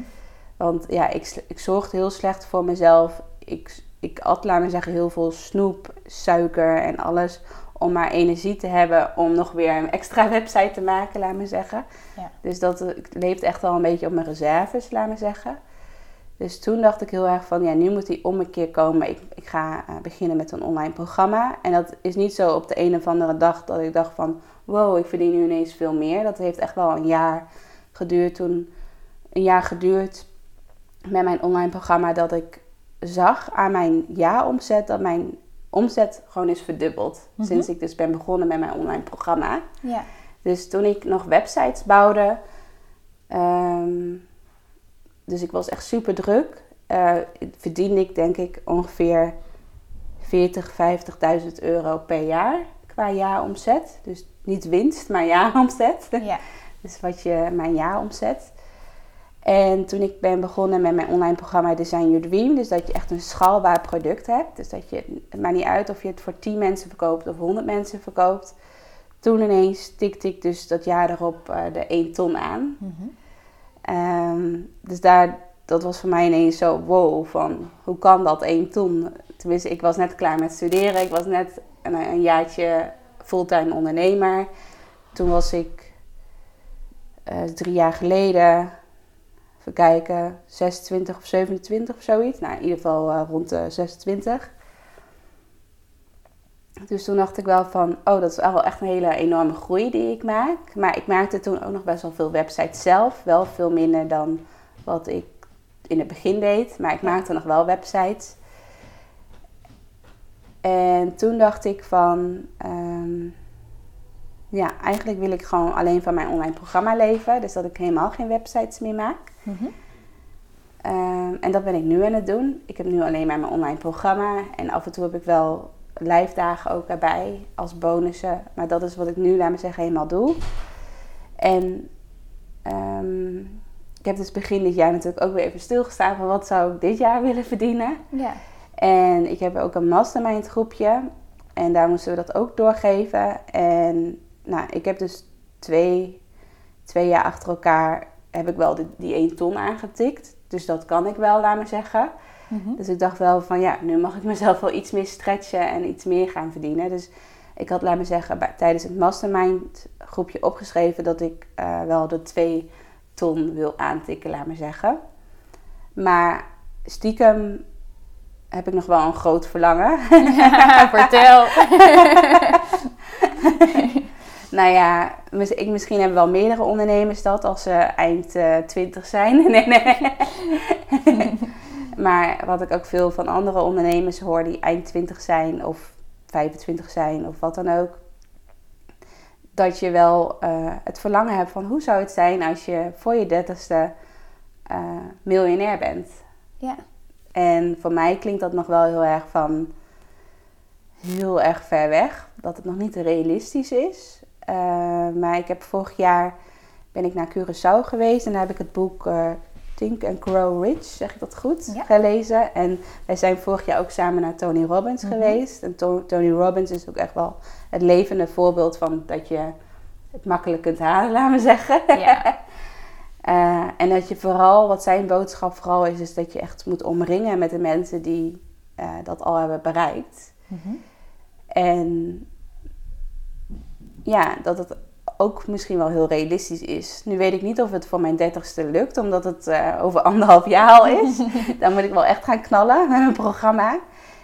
Want ja, ik, ik zorgde heel slecht voor mezelf. Ik, ik at, laat maar zeggen, heel veel snoep, suiker en alles. Om maar energie te hebben om nog weer een extra website te maken, laat maar zeggen. Ja. Dus dat eh, ik leefde echt wel een beetje op mijn reserves, laat maar zeggen. Dus toen dacht ik heel erg van, ja, nu moet die om een keer komen. Ik, ik ga eh, beginnen met een online programma. En dat is niet zo op de een of andere dag dat ik dacht van, wow, ik verdien nu ineens veel meer. Dat heeft echt wel een jaar geduurd toen, een jaar geduurd met mijn online programma dat ik zag aan mijn jaaromzet dat mijn omzet gewoon is verdubbeld. Mhm. Sinds ik dus ben begonnen met mijn online programma. Ja. Dus toen ik nog websites bouwde, ehm, dus ik was echt super druk, eh, verdiende ik denk ik ongeveer 40, 50.000 euro per jaar qua jaaromzet. Dus niet winst, maar jaaromzet. Ja. Dus wat je mijn jaaromzet. En toen ik ben begonnen met mijn online programma Design Your Dream, dus dat je echt een schaalbaar product hebt. Dus dat je, het maakt niet uit of je het voor 10 mensen verkoopt of 100 mensen verkoopt. Toen ineens tikte ik dus dat jaar erop eh, de 1 ton aan. Mhm. Ehm, dus daar, dat was voor mij ineens zo, wow, van hoe kan dat 1 ton? Tenminste, ik was net klaar met studeren. Ik was net een, een jaartje fulltime ondernemer. Toen was ik eh, drie jaar geleden, even kijken, 26 of 27 of zoiets. Nou, in ieder geval eh, rond de 26. Dus toen dacht ik wel van, oh, dat is wel echt een hele enorme groei die ik maak. Maar ik maakte toen ook nog best wel veel websites zelf. Wel veel minder dan wat ik in het begin deed. Maar ik maakte nog wel websites. En toen dacht ik van, ehm, ja, eigenlijk wil ik gewoon alleen van mijn online programma leven. Dus dat ik helemaal geen websites meer maak. Mhm. Ehm, en dat ben ik nu aan het doen. Ik heb nu alleen maar mijn online programma. En af en toe heb ik wel live dagen ook erbij als bonussen. Maar dat is wat ik nu, laat me zeggen, helemaal doe. En ehm, ik heb dus begin dit jaar natuurlijk ook weer even stilgestaan van wat zou ik dit jaar willen verdienen. Ja. En ik heb ook een mastermind groepje. En daar moesten we dat ook doorgeven. En nou, ik heb dus twee, twee jaar achter elkaar heb ik wel die, die 1 ton aangetikt. Dus dat kan ik wel, laat maar zeggen. Mhm. Dus ik dacht wel van ja, nu mag ik mezelf wel iets meer stretchen en iets meer gaan verdienen. Dus ik had, laat me zeggen, bij- tijdens het mastermind groepje opgeschreven dat ik eh, wel de 2 ton wil aantikken, laat me zeggen. Maar stiekem heb ik nog wel een groot verlangen. Vertel. nou ja, ik, misschien hebben wel meerdere ondernemers dat als ze eind eh 20 zijn. nee, nee. maar wat ik ook veel van andere ondernemers hoor die eind 20 zijn of 25 zijn of wat dan ook. Dat je wel eh, het verlangen hebt van hoe zou het zijn als je voor je dertigste eh miljonair bent. Ja. En voor mij klinkt dat nog wel heel erg van heel erg ver weg. Dat het nog niet realistisch is. Eh, maar ik heb vorig jaar ben ik naar Curaçao geweest en daar heb ik het boek eh, Think and Grow Rich, zeg ik dat goed, Ja. gelezen. En wij zijn vorig jaar ook samen naar Tony Robbins Mhm. geweest. En To- Tony Robbins is ook echt wel het levende voorbeeld van dat je het makkelijk kunt halen, laten we zeggen. Ja. Eh, en dat je vooral, wat zijn boodschap vooral is, is dat je echt moet omringen met de mensen die dat al hebben bereikt. Mhm. En ja, dat het ook misschien wel heel realistisch is. Nu weet ik niet of het voor mijn dertigste lukt, omdat het eh, over anderhalf jaar al is. Dan moet ik wel echt gaan knallen met mijn programma.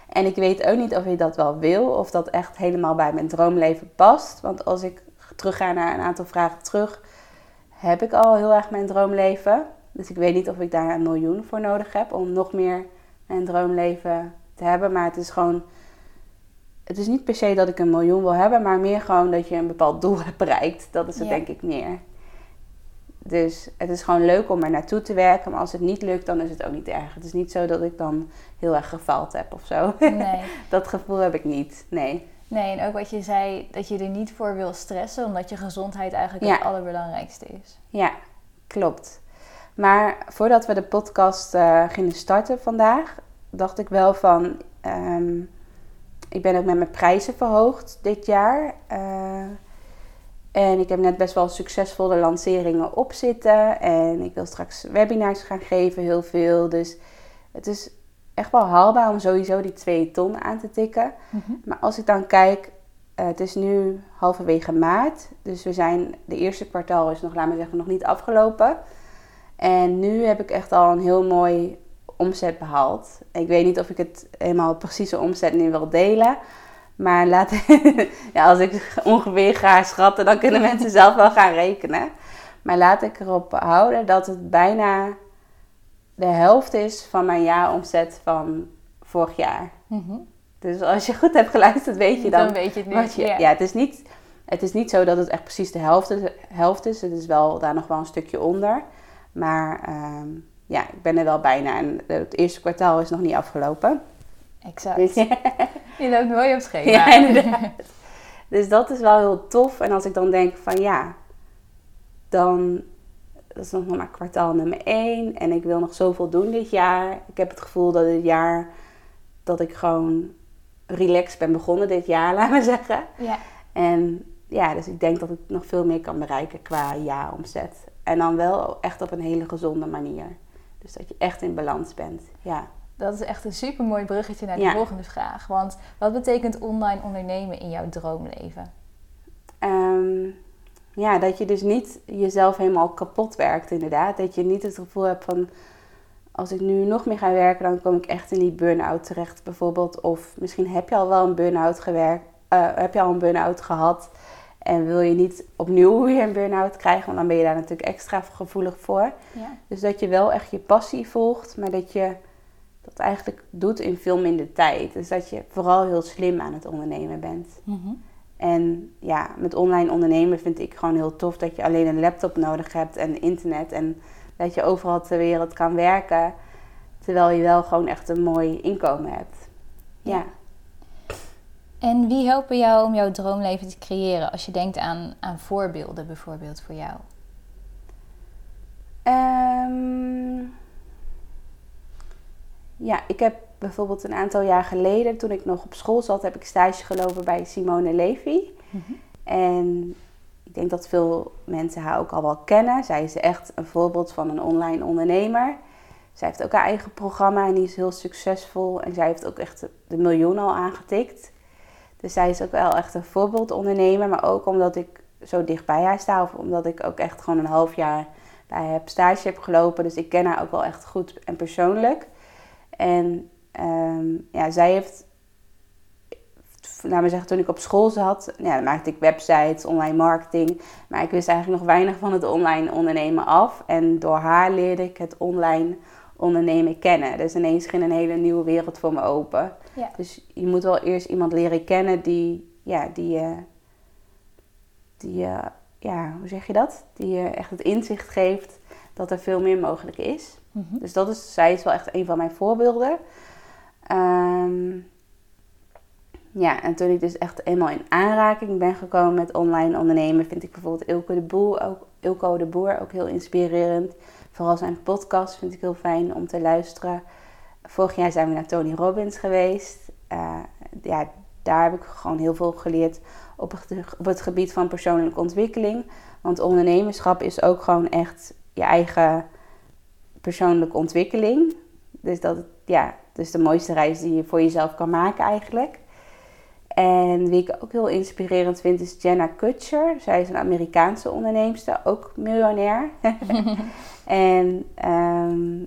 En ik weet ook niet of ik dat wel wil, of dat echt helemaal bij mijn droomleven past. Want als ik terug ga naar een aantal vragen terug, heb ik al heel erg mijn droomleven. Dus ik weet niet of ik daar een miljoen voor nodig heb om nog meer mijn droomleven te hebben. Maar het is gewoon. Het is niet per se dat ik een miljoen wil hebben, maar meer gewoon dat je een bepaald doel hebt bereikt. Dat is het Ja. denk ik meer. Dus het is gewoon leuk om er naartoe te werken. Maar als het niet lukt, dan is het ook niet erg. Het is niet zo dat ik dan heel erg gefaald heb of zo. Nee. dat gevoel heb ik niet. Nee. nee, en ook wat je zei, dat je er niet voor wil stressen, omdat je gezondheid eigenlijk Ja. het allerbelangrijkste is. Ja, klopt. Maar voordat we de podcast eh, gingen starten vandaag, dacht ik wel van. ehm, ik ben ook met mijn prijzen verhoogd dit jaar. Eh, en ik heb net best wel succesvolle lanceringen op zitten. En ik wil straks webinars gaan geven, heel veel. Dus het is echt wel haalbaar om sowieso die 2 ton aan te tikken. Maar als ik dan kijk, eh, het is nu halverwege maart. Dus we zijn, de eerste kwartaal is nog, laat maar zeggen, nog niet afgelopen. En nu heb ik echt al een heel mooi omzet behaald. Ik weet niet of ik het helemaal precieze omzet nu wil delen. Maar laat, ja, als ik ongeveer ga schatten, dan kunnen mensen zelf wel gaan rekenen. Maar laat ik erop houden dat het bijna de helft is van mijn jaaromzet van vorig jaar. Mhm. Dus als je goed hebt geluisterd, weet je dan, Dan weet je het je, ja. het, is niet, het is niet zo dat het echt precies de helft is. Helft is. Het is wel daar nog wel een stukje onder. Maar ehm, ja, ik ben er wel bijna. En het eerste kwartaal is nog niet afgelopen. Exact. Dus, Je loopt mooi op het schema. ja, inderdaad. Dus dat is wel heel tof. En als ik dan denk van ja, dan dat is nog maar kwartaal nummer 1. En ik wil nog zoveel doen dit jaar. Ik heb het gevoel dat dit jaar dat ik gewoon relaxed ben begonnen dit jaar, laat maar zeggen. Ja. En ja, dus ik denk dat ik nog veel meer kan bereiken qua jaaromzet. En dan wel echt op een hele gezonde manier. Dus dat je echt in balans bent. Ja. Dat is echt een super mooi bruggetje naar de Ja. volgende vraag. Want wat betekent online ondernemen in jouw droomleven? Ehm, ja, dat je dus niet jezelf helemaal kapot werkt, inderdaad. Dat je niet het gevoel hebt van... Als ik nu nog meer ga werken, dan kom ik echt in die burn-out terecht, bijvoorbeeld. Of misschien heb je al wel een burn-out gewerkt, eh, heb je al een burn-out gehad en wil je niet opnieuw weer een burn-out krijgen, want dan ben je daar natuurlijk extra gevoelig voor. Ja. Dus dat je wel echt je passie volgt, maar dat je dat eigenlijk doet in veel minder tijd. Dus dat je vooral heel slim aan het ondernemen bent. En ja, met online ondernemen vind ik gewoon heel tof dat je alleen een laptop nodig hebt en internet. En dat je overal ter wereld kan werken. Terwijl je wel gewoon echt een mooi inkomen hebt. Ja. En wie helpen jou om jouw droomleven te creëren als je denkt aan, aan voorbeelden bijvoorbeeld voor jou? Ehm, ja, ik heb bijvoorbeeld een aantal jaar geleden, toen ik nog op school zat, heb ik stage gelopen bij Simone Levy. En ik denk dat veel mensen haar ook al wel kennen. Zij is echt een voorbeeld van een online ondernemer. Zij heeft ook haar eigen programma en die is heel succesvol. En zij heeft ook echt de miljoen al aangetikt. Dus zij is ook wel echt een voorbeeldondernemer. Maar ook omdat ik zo dicht bij haar sta. Of omdat ik ook echt gewoon een half jaar bij haar stage heb gelopen. Dus ik ken haar ook wel echt goed en persoonlijk. En ehm, ja, zij heeft, laat me zeggen, toen ik op school zat, ja, maakte ik websites, online marketing. Maar ik wist eigenlijk nog weinig van het online ondernemen af. En door haar leerde ik het online ondernemen kennen. Dus ineens ging een hele nieuwe wereld voor me open. Ja. Dus je moet wel eerst iemand leren kennen die, ja, die, je die je, ja, hoe zeg je dat? Die je echt het inzicht geeft dat er veel meer mogelijk is. Mhm. Dus dat is, zij is wel echt een van mijn voorbeelden. Ehm, ja, en toen ik dus echt eenmaal in aanraking ben gekomen met online ondernemen, vind ik bijvoorbeeld Ilko de Boer ook, Ilko de Boer ook heel inspirerend. Vooral zijn podcast vind ik heel fijn om te luisteren. Vorig jaar zijn we naar Tony Robbins geweest. Eh, ja, daar heb ik gewoon heel veel geleerd op het, op het gebied van persoonlijke ontwikkeling. Want ondernemerschap is ook gewoon echt je eigen persoonlijke ontwikkeling. Dus dat ja, dus de mooiste reis die je voor jezelf kan maken eigenlijk. En wie ik ook heel inspirerend vind is Jenna Kutcher. Zij is een Amerikaanse onderneemster, ook miljonair. en ehm,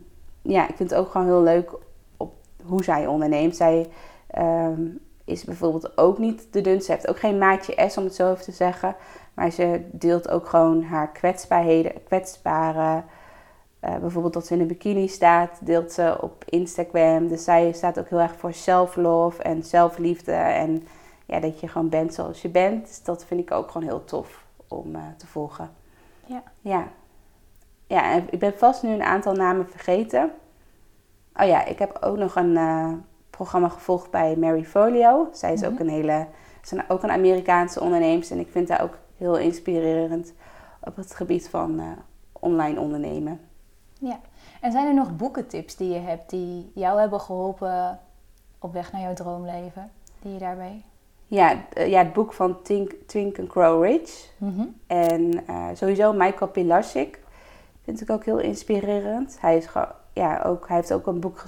ja, ik vind het ook gewoon heel leuk op hoe zij onderneemt. Zij ehm, is bijvoorbeeld ook niet de dunste. Ze heeft ook geen maatje S om het zo even te zeggen. Maar ze deelt ook gewoon haar kwetsbaarheden, kwetsbare... eh, bijvoorbeeld dat ze in een bikini staat, deelt ze op Instagram. Dus zij staat ook heel erg voor self-love en zelfliefde. En ja, dat je gewoon bent zoals je bent. Dus dat vind ik ook gewoon heel tof om eh, te volgen. Ja. Ja. Ja, ik ben vast nu een aantal namen vergeten. Oh ja, ik heb ook nog een eh, programma gevolgd bij Mary Folio. Zij is ook Mhm. een hele, is een, ook een Amerikaanse onderneemster. En ik vind haar ook heel inspirerend op het gebied van eh, online ondernemen. Ja. En zijn er nog boekentips die je hebt die jou hebben geholpen op weg naar jouw droomleven? Die je daarbij? Ja, ja het boek van Think, Think and Grow Rich. Mhm. En eh, sowieso Michael Pilarczyk vind ik ook heel inspirerend. Hij, is ja, ook, hij heeft ook een boek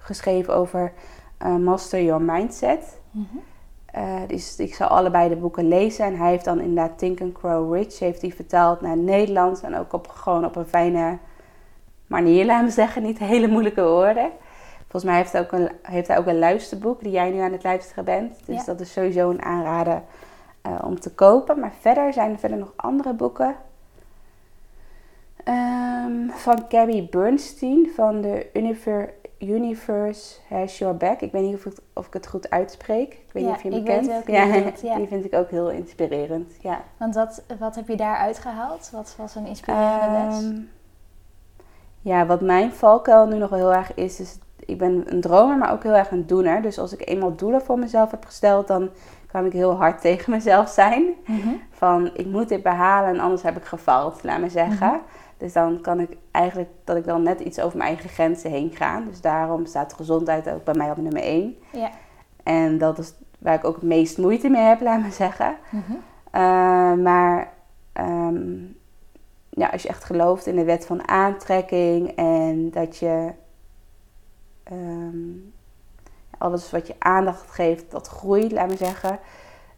geschreven over eh, Master Your Mindset. Mhm. Eh, dus ik zal allebei de boeken lezen. En hij heeft dan inderdaad Think and Grow Rich heeft hij vertaald naar Nederlands. En ook op, gewoon op een fijne manier, laten we zeggen. Niet hele moeilijke woorden. Volgens mij heeft hij, ook een, heeft hij ook een luisterboek die jij nu aan het luisteren bent. Dus Ja. dat is sowieso een aanrader eh, om te kopen. Maar verder zijn er verder nog andere boeken. Ehm, van Gabby Bernstein van de Univer- Universe Has Your Back. Ik weet niet of ik, of ik het goed uitspreek. Ik weet Ja, niet of je hem kent. welke ja, die vind ik ook heel inspirerend. Ja. Want wat, wat heb je daar uitgehaald? Wat was een inspirerende les? Ehm, ja, wat mijn valkuil nu nog wel heel erg is, is ik ben een dromer, maar ook heel erg een doener. Dus als ik eenmaal doelen voor mezelf heb gesteld, dan kan ik heel hard tegen mezelf zijn. Mhm. Van ik moet dit behalen en anders heb ik gefaald, laat me zeggen. Mhm. Dus dan kan ik eigenlijk dat ik dan net iets over mijn eigen grenzen heen ga. Dus daarom staat gezondheid ook bij mij op nummer 1. Ja. En dat is waar ik ook het meest moeite mee heb, laat me zeggen. Mhm. Uh, maar ehm, ja, als je echt gelooft in de wet van aantrekking en dat je ehm, alles wat je aandacht geeft, dat groeit, laat me zeggen,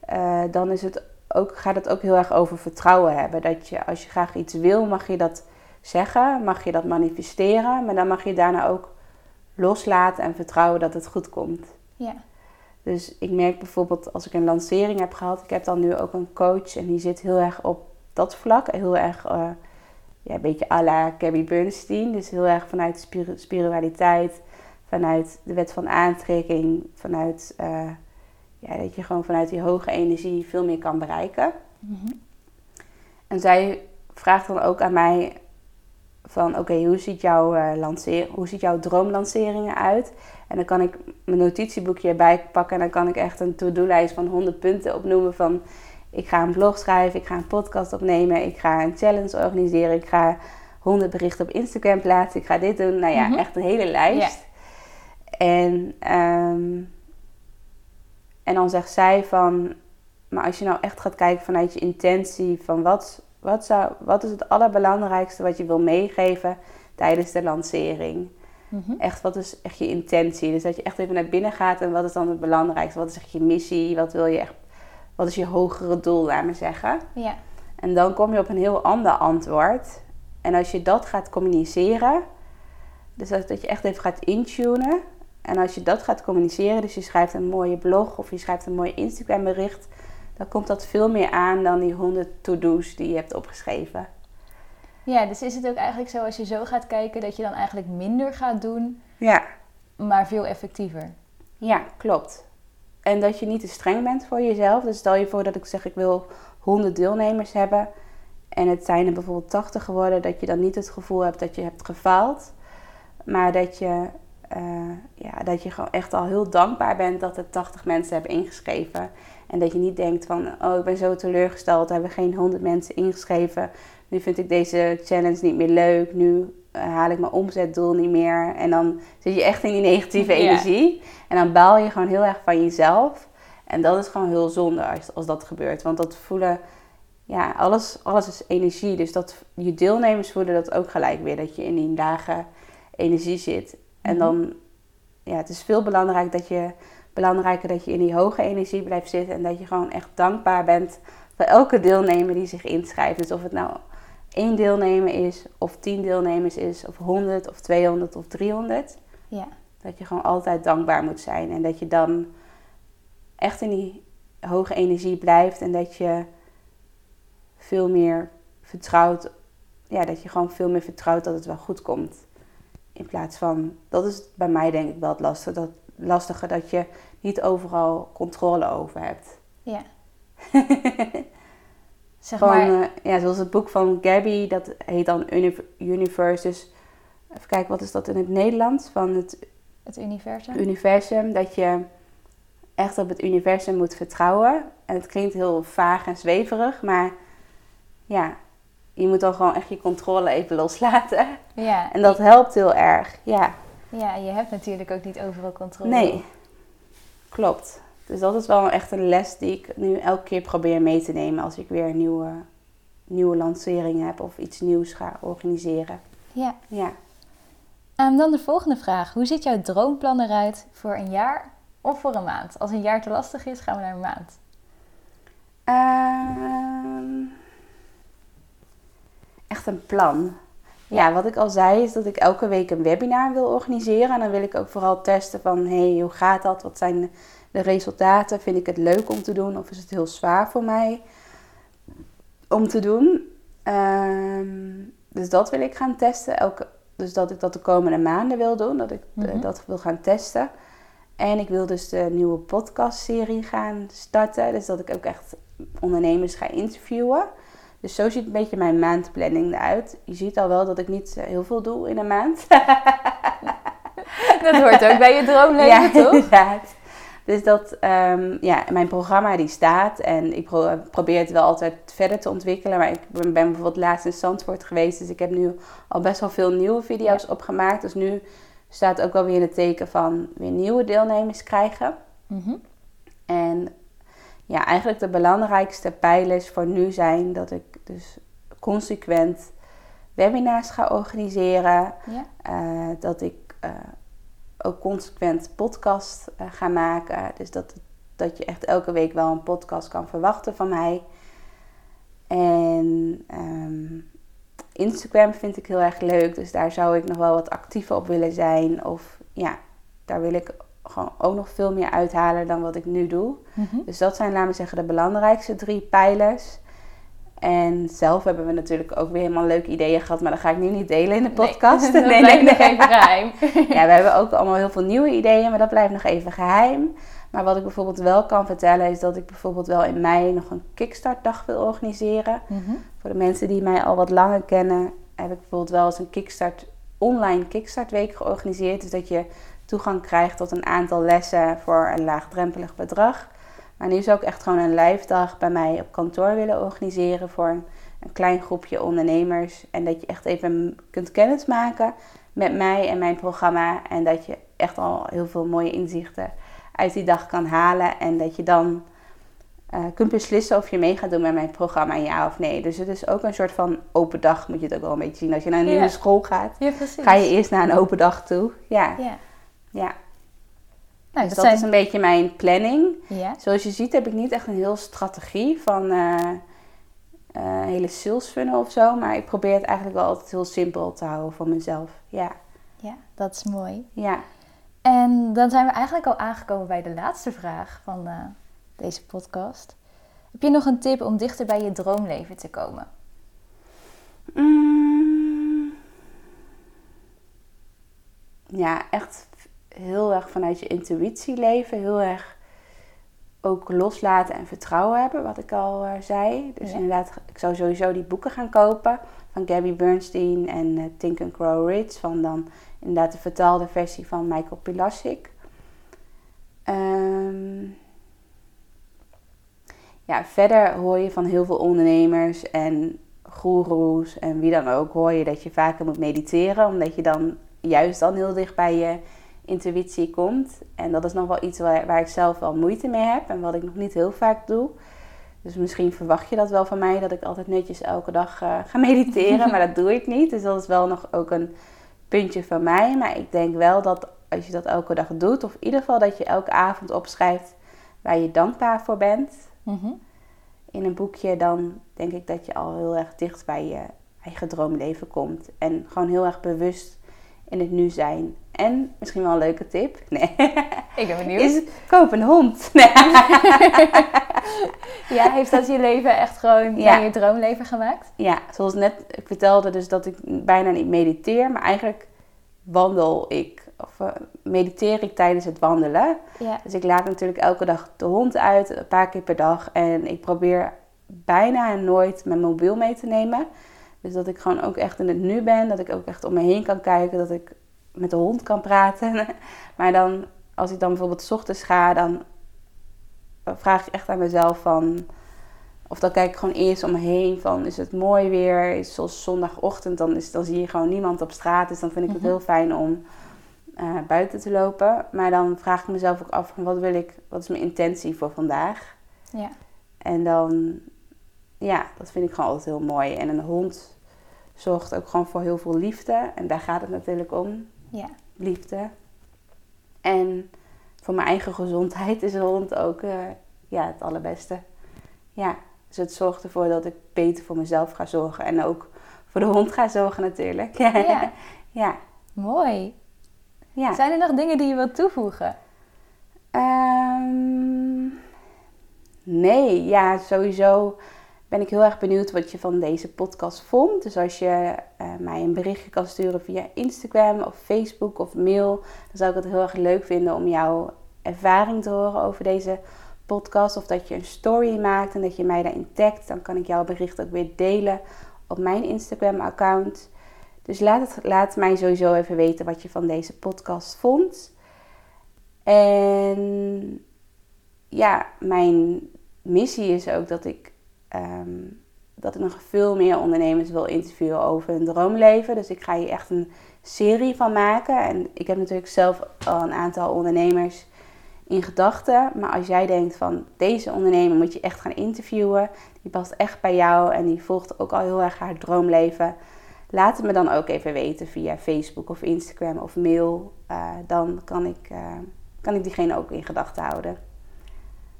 eh, dan is het ook, gaat het ook heel erg over vertrouwen hebben. Dat je als je graag iets wil, mag je dat zeggen, mag je dat manifesteren, maar dan mag je daarna ook loslaten en vertrouwen dat het goed komt. Ja. Dus ik merk bijvoorbeeld als ik een lancering heb gehad, ik heb dan nu ook een coach en die zit heel erg op dat vlak. Heel erg, eh, ja, een beetje à la Gabby Bernstein. Dus heel erg vanuit spiri- spiritualiteit, vanuit de wet van aantrekking, vanuit eh, ja, dat je gewoon vanuit die hoge energie veel meer kan bereiken. Mhm. En zij vraagt dan ook aan mij van oké, hoe ziet jouw eh, lanceer, hoe ziet jouw droomlanceringen uit? En dan kan ik mijn notitieboekje erbij pakken en dan kan ik echt een to-do-lijst van 100 punten opnoemen van ik ga een blog schrijven, ik ga een podcast opnemen, ik ga een challenge organiseren, ik ga 100 berichten op Instagram plaatsen, ik ga dit doen. Nou ja, Mhm. echt een hele lijst. En, ehm, en dan zegt zij van, maar als je nou echt gaat kijken vanuit je intentie, van wat, wat, zou, wat is het allerbelangrijkste wat je wil meegeven tijdens de lancering? Mhm. Echt, wat is echt je intentie? Dus dat je echt even naar binnen gaat en wat is dan het belangrijkste? Wat is echt je missie? Wat wil je echt, wat is je hogere doel, laat me zeggen? Ja. En dan kom je op een heel ander antwoord. En als je dat gaat communiceren, dus dat, dat je echt even gaat intunen, En als je dat gaat communiceren, dus je schrijft een mooie blog of je schrijft een mooi Instagram bericht, dan komt dat veel meer aan dan die 100 to-do's die je hebt opgeschreven. Ja, dus is het ook eigenlijk zo als je zo gaat kijken dat je dan eigenlijk minder gaat doen, Ja, maar veel effectiever. ja, klopt. En dat je niet te streng bent voor jezelf. Dus stel je voor dat ik zeg ik wil 100 deelnemers hebben en het zijn er bijvoorbeeld 80 geworden, dat je dan niet het gevoel hebt dat je hebt gefaald, maar dat je, eh, ja, dat je gewoon echt al heel dankbaar bent dat er 80 mensen hebben ingeschreven. En dat je niet denkt van, oh ik ben zo teleurgesteld, er hebben geen 100 mensen ingeschreven. Nu vind ik deze challenge niet meer leuk, nu eh, haal ik mijn omzetdoel niet meer. En dan zit je echt in die negatieve energie. En dan baal je gewoon heel erg van jezelf. En dat is gewoon heel zonde als, als dat gebeurt. Want dat voelen, ja, alles, alles is energie. Dus dat je deelnemers voelen dat ook gelijk weer. Dat je in die lage energie zit. En Mhm. dan, ja, het is veel belangrijk dat je, belangrijker dat je in die hoge energie blijft zitten. En dat je gewoon echt dankbaar bent voor elke deelnemer die zich inschrijft. Dus of het nou één deelnemer is, of tien deelnemers is, of 100, of 200, of 300. Ja. Dat je gewoon altijd dankbaar moet zijn. En dat je dan echt in die hoge energie blijft. En dat je veel meer vertrouwt. Ja, dat je gewoon veel meer vertrouwt dat het wel goed komt. In plaats van, dat is bij mij denk ik wel het lastige. Dat, lastige dat je niet overal controle over hebt. Ja. zeg Gewoon, maar, eh, ja, zoals het boek van Gabby, dat heet dan Uni- Universe. Dus even kijken, wat is dat in het Nederlands? Van het het universum. universum. Dat je echt op het universum moet vertrouwen. En het klinkt heel vaag en zweverig, maar ja, je moet dan gewoon echt je controle even loslaten. Ja. En dat helpt heel erg, ja. ja, je hebt natuurlijk ook niet overal controle. Nee, klopt. Dus dat is wel echt een les die ik nu elke keer probeer mee te nemen als ik weer een nieuwe, nieuwe lancering heb of iets nieuws ga organiseren. Ja. Ja. Ehm, dan de volgende vraag. Hoe ziet jouw droomplan eruit voor een jaar of voor een maand? Als een jaar te lastig is, gaan we naar een maand. Ehm, echt een plan. Ja, wat ik al zei is dat ik elke week een webinar wil organiseren. En dan wil ik ook vooral testen van, hey, hoe gaat dat? Wat zijn de resultaten? Vind ik het leuk om te doen of is het heel zwaar voor mij om te doen? Ehm, dus dat wil ik gaan testen. Elke, dus dat ik dat de komende maanden wil doen, dat ik eh, Mhm. dat wil gaan testen. En ik wil dus de nieuwe podcastserie gaan starten. Dus dat ik ook echt ondernemers ga interviewen. Dus zo ziet een beetje mijn maandplanning eruit. Je ziet al wel dat ik niet eh, heel veel doe in een maand. Dat hoort ook bij je droomleven, ja, toch? inderdaad. Dus dat, ehm, ja, mijn programma die staat en ik pro- probeer het wel altijd verder te ontwikkelen. Maar ik ben, ben bijvoorbeeld laatst in Zandvoort geweest, dus ik heb nu al best wel veel nieuwe video's opgemaakt. Dus nu staat ook wel weer in het teken van weer nieuwe deelnemers krijgen. Mhm. En ja, eigenlijk de belangrijkste pijlers voor nu zijn dat ik dus consequent webinars ga organiseren. Ja. Eh, dat ik eh, ook consequent podcast eh, ga maken. Dus dat, dat je echt elke week wel een podcast kan verwachten van mij. En ehm, Instagram vind ik heel erg leuk. Dus daar zou ik nog wel wat actiever op willen zijn. Of ja, daar wil ik gewoon ook nog veel meer uithalen dan wat ik nu doe. Mhm. Dus dat zijn, laten we zeggen, de belangrijkste drie pijlers. En zelf hebben we natuurlijk ook weer helemaal leuke ideeën gehad, maar dat ga ik nu niet delen in de podcast. Nee, dat blijft nog even geheim. Ja, we hebben ook allemaal heel veel nieuwe ideeën, maar dat blijft nog even geheim. Maar wat ik bijvoorbeeld wel kan vertellen is dat ik bijvoorbeeld wel in mei nog een kickstartdag wil organiseren. Mhm. Voor de mensen die mij al wat langer kennen, heb ik bijvoorbeeld wel eens een kickstart, online kickstartweek georganiseerd. Dus dat je toegang krijgt tot een aantal lessen voor een laagdrempelig bedrag. Maar nu zou ik echt gewoon een live dag bij mij op kantoor willen organiseren voor een, een klein groepje ondernemers. En dat je echt even kunt kennismaken met mij en mijn programma. En dat je echt al heel veel mooie inzichten uit die dag kan halen. En dat je dan eh, kunt beslissen of je mee gaat doen met mijn programma, ja of nee. Dus het is ook een soort van open dag, moet je het ook wel een beetje zien. Als je naar een Ja. nieuwe school gaat, Ja, ga je eerst naar een open dag toe. Ja, Ja. Ja. Nou, dus dat, is een beetje mijn planning. Ja. Zoals je ziet heb ik niet echt een heel strategie van een hele sales funnel of zo. Maar ik probeer het eigenlijk wel altijd heel simpel te houden voor mezelf. Ja, ja, dat is mooi. ja. En dan zijn we eigenlijk al aangekomen bij de laatste vraag van eh, deze podcast. Heb je nog een tip om dichter bij je droomleven te komen? Mm. Ja, echt heel erg vanuit je intuïtie leven. Heel erg ook loslaten en vertrouwen hebben, wat ik al eh, zei. Dus Ja. inderdaad, ik zou sowieso die boeken gaan kopen van Gabby Bernstein en eh, Think and Grow Rich. Van dan inderdaad de vertaalde versie van Michael Pilasik. Ehm, ja, verder hoor je van heel veel ondernemers en goeroes en wie dan ook, hoor je dat je vaker moet mediteren, omdat je dan juist dan heel dicht bij je intuïtie komt. En dat is nog wel iets waar, waar ik zelf wel moeite mee heb en wat ik nog niet heel vaak doe. Dus misschien verwacht je dat wel van mij, dat ik altijd netjes elke dag eh, ga mediteren, maar dat doe ik niet. Dus dat is wel nog ook een puntje van mij. Maar ik denk wel dat als je dat elke dag doet, of in ieder geval dat je elke avond opschrijft waar je dankbaar voor bent Mhm. in een boekje, dan denk ik dat je al heel erg dicht bij je eigen droomleven komt. En gewoon heel erg bewust in het nu zijn. En misschien wel een leuke tip. Nee. Ik ben benieuwd. Is koop een hond. Nee. Ja, heeft dat je leven echt gewoon Ja. je droomleven gemaakt? Ja, zoals net ik vertelde dus dat ik bijna niet mediteer, maar eigenlijk wandel ik of eh, mediteer ik tijdens het wandelen. Ja. Dus ik laat natuurlijk elke dag de hond uit, een paar keer per dag. En ik probeer bijna nooit mijn mobiel mee te nemen. Dus dat ik gewoon ook echt in het nu ben. Dat ik ook echt om me heen kan kijken. Dat ik met de hond kan praten. Maar dan, als ik dan bijvoorbeeld 's ochtends ga, dan vraag ik echt aan mezelf van... Of dan kijk ik gewoon eerst om me heen van, is het mooi weer? Is het zoals zondagochtend, dan, is, dan zie je gewoon niemand op straat. Dus dan vind ik het Mhm. heel fijn om eh, buiten te lopen. Maar dan vraag ik mezelf ook af van wat wil ik, wat is mijn intentie voor vandaag? Ja. En dan, ja, dat vind ik gewoon altijd heel mooi. En een hond zorgt ook gewoon voor heel veel liefde. En daar gaat het natuurlijk om, Ja. liefde. En voor mijn eigen gezondheid is een hond ook eh, ja, het allerbeste. Ja, dus het zorgt ervoor dat ik beter voor mezelf ga zorgen. En ook voor de hond ga zorgen natuurlijk. Ja. ja. Mooi. ja. Zijn er nog dingen die je wilt toevoegen? Ehm, nee, ja, sowieso ben ik heel erg benieuwd wat je van deze podcast vond. Dus als je eh, mij een berichtje kan sturen via Instagram of Facebook of mail, dan zou ik het heel erg leuk vinden om jouw ervaring te horen over deze podcast. Of dat je een story maakt en dat je mij daarin tagt. Dan kan ik jouw bericht ook weer delen op mijn Instagram-account. Dus laat, het, laat mij sowieso even weten wat je van deze podcast vond. En ja, mijn missie is ook dat ik, ehm, dat ik nog veel meer ondernemers wil interviewen over hun droomleven. Dus ik ga hier echt een serie van maken. En ik heb natuurlijk zelf al een aantal ondernemers in gedachten. Maar als jij denkt van deze ondernemer moet je echt gaan interviewen. Die past echt bij jou en die volgt ook al heel erg haar droomleven. Laat het me dan ook even weten via Facebook of Instagram of mail. Eh, dan kan ik, eh, kan ik diegene ook in gedachten houden.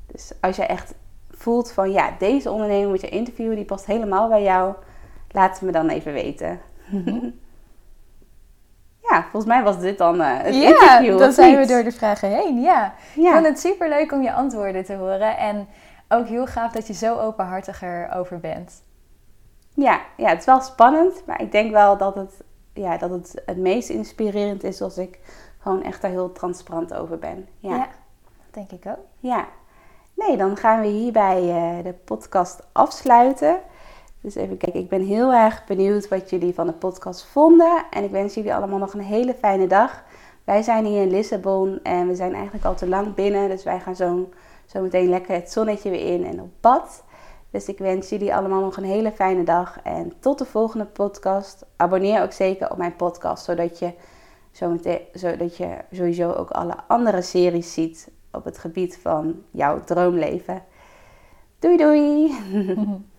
Dus als jij echt voelt van ja, deze ondernemer moet je interviewen, die past helemaal bij jou. Laat het me dan even weten. ja, volgens mij was dit dan eh, het ja, interview. dan of zijn we door de vragen heen. Ja. Ik Ja. vond het super leuk om je antwoorden te horen. En ook heel gaaf dat je zo openhartig erover bent. Ja, ja, het is wel spannend, maar ik denk wel dat het, ja, dat het het meest inspirerend is als ik gewoon echt daar heel transparant over ben. Ja. Ja, dat denk ik ook. Ja. Nee, dan gaan we hierbij eh, de podcast afsluiten. Dus even kijken, ik ben heel erg benieuwd wat jullie van de podcast vonden. En ik wens jullie allemaal nog een hele fijne dag. Wij zijn hier in Lissabon en we zijn eigenlijk al te lang binnen. Dus wij gaan zo, zo meteen lekker het zonnetje weer in en op pad. Dus ik wens jullie allemaal nog een hele fijne dag. En tot de volgende podcast. Abonneer ook zeker op mijn podcast, zodat je, zometeen, zodat je sowieso ook alle andere series ziet op het gebied van jouw droomleven. Doei doei!